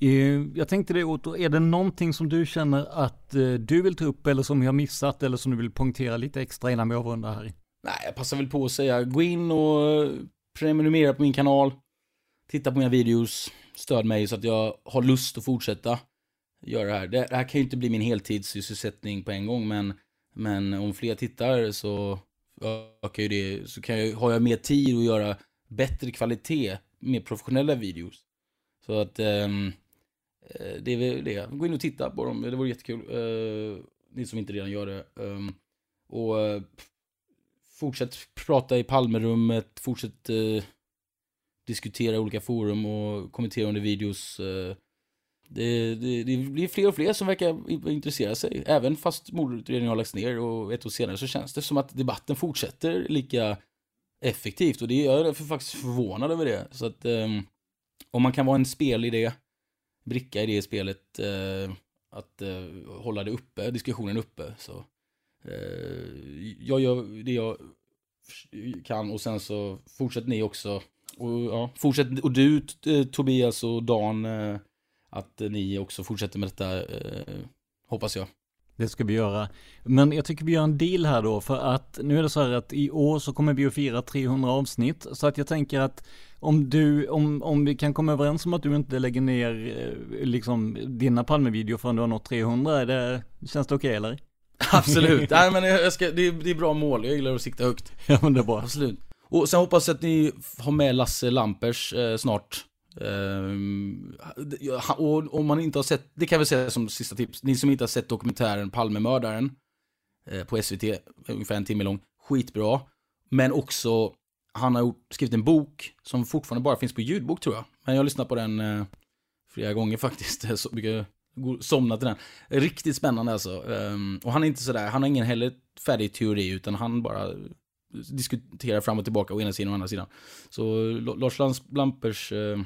Eh, Jag tänkte det Otto, är det någonting som du känner att eh, du vill ta upp eller som jag missat eller som du vill poängtera lite extra innan vi avrundar här? Nej, jag passar väl på att säga gå in och prenumerera på min kanal. Titta på mina videos. Stöd mig så att jag har lust att fortsätta göra det här. Det, det här kan ju inte bli min heltidssysselsättning på en gång, men, men om fler tittar så ökar ju det, så kan jag, har jag mer tid att göra bättre kvalitet, mer professionella videos. Så att ehm, eh, det är väl det. Gå in och titta på dem, det vore jättekul. Eh, ni som inte redan gör det. Eh, och eh, fortsätt prata i Palmerummet, fortsätt eh, diskutera olika forum och kommentera under videos. Eh, det, det, det, blir fler och fler som verkar intressera sig. Även fast mordutredningen har lagts ner och ett år senare så känns det som att debatten fortsätter lika effektivt. Och det, jag är faktiskt förvånad över det. Så att um, om man kan vara en spelidé, bricka i det spelet, uh, att uh, hålla det uppe, diskussionen uppe. Så uh, jag gör det jag kan och sen så fortsätter ni också. Och, ja, fortsätt, och du Tobias och Dan att ni också fortsätter med detta, eh, hoppas jag. Det ska vi göra. Men jag tycker vi gör en deal här då, för att nu är det så här att i år så kommer vi att fira 300 avsnitt, så att jag tänker att om du, om, om vi kan komma överens om att du inte lägger ner eh, liksom dina Palmevideor förrän du har nått 300, är det, känns det okej okay, eller? Absolut, nej men jag ska, det, är, det är bra mål, jag gillar att sikta högt. Ja men det är bra. Absolut. Och sen hoppas jag att ni har med Lasse Lampers eh, snart Ehm, och om man inte har sett, det kan vi säga som sista tips, ni som inte har sett dokumentären Palmemördaren eh, på SVT, ungefär en timme lång, skitbra. Men också, han har gjort, skrivit en bok som fortfarande bara finns på ljudbok tror jag. Men jag har lyssnat på den eh, flera gånger faktiskt, så brukar somna till den. Riktigt spännande alltså. Um, och han är inte sådär, han har ingen heller färdig teori utan han bara diskuterar fram och tillbaka å ena sidan och å andra sidan. Så Lars Lampers eh,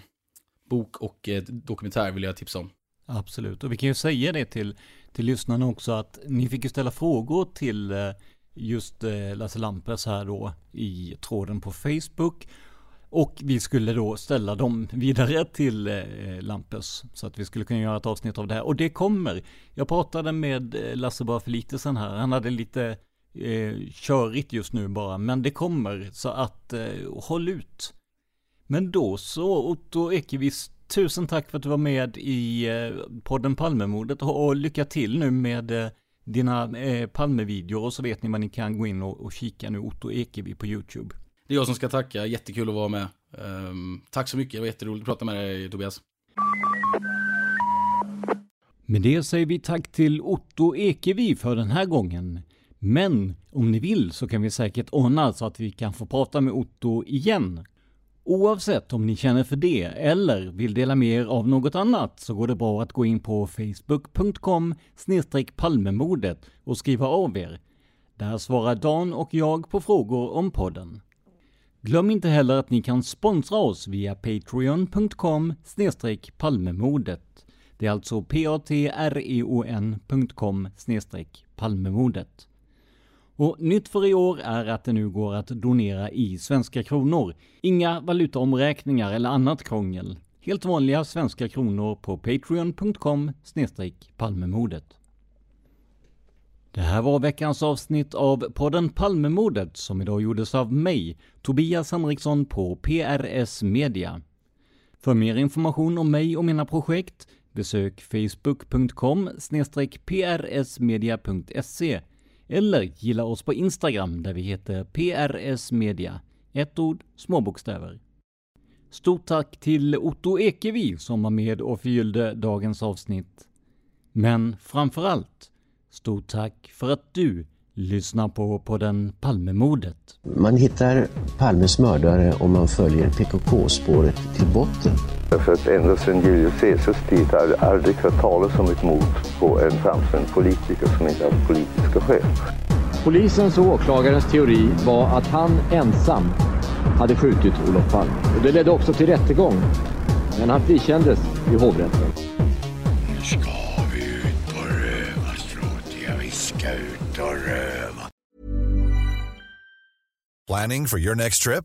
bok och eh, dokumentär vill jag tipsa om. Absolut, och vi kan ju säga det till, till lyssnarna också att ni fick ju ställa frågor till eh, just eh, Lasse Lampers här då i tråden på Facebook. Och vi skulle då ställa dem vidare till eh, Lampers så att vi skulle kunna göra ett avsnitt av det här. Och det kommer. Jag pratade med eh, Lasse bara för lite sen här. Han hade lite eh, körigt just nu bara, men det kommer. Så att eh, håll ut. Men då så, Otto Ekevist, tusen tack för att du var med i eh, podden Palmemordet och lycka till nu med eh, dina eh, Palmevideor och så vet ni vad ni kan gå in och, och kika nu, Otto Ekevi på YouTube. Det är jag som ska tacka, jättekul att vara med. Um, tack så mycket, det var jätteroligt att prata med dig Tobias. Med det säger vi tack till Otto Ekevi för den här gången. Men om ni vill så kan vi säkert ordna så att vi kan få prata med Otto igen. Oavsett om ni känner för det eller vill dela med er av något annat så går det bra att gå in på facebook.com palmemordet och skriva av er. Där svarar Dan och jag på frågor om podden. Glöm inte heller att ni kan sponsra oss via patreon.com palmemodet. Det är alltså p-a-t-r-e-o-n.com palmemodet. Och nytt för i år är att det nu går att donera i svenska kronor. Inga valutaomräkningar eller annat krångel. Helt vanliga svenska kronor på patreon.com palmemodet. Det här var veckans avsnitt av podden Palmemordet som idag gjordes av mig, Tobias Henriksson på PRS Media. För mer information om mig och mina projekt besök facebook.com prsmedia.se eller gilla oss på Instagram där vi heter PRS Media. Ett ord, små bokstäver. Stort tack till Otto Ekevi som var med och förgyllde dagens avsnitt. Men framför allt, stort tack för att du lyssnar på, på den Palmemordet. Man hittar Palmes mördare om man följer PKK-spåret till botten. För att ända sedan Julius Caesars tid har det aldrig hört talas om ett mord på en framstående politiker som inte haft politiska skäl. Polisens och åklagarens teori var att han ensam hade skjutit Olof Palme. Och det ledde också till rättegång. Men han frikändes i hovrätten. Nu ska vi ut och röva, Stråt. vi ska ut och röva. Planning for your next trip?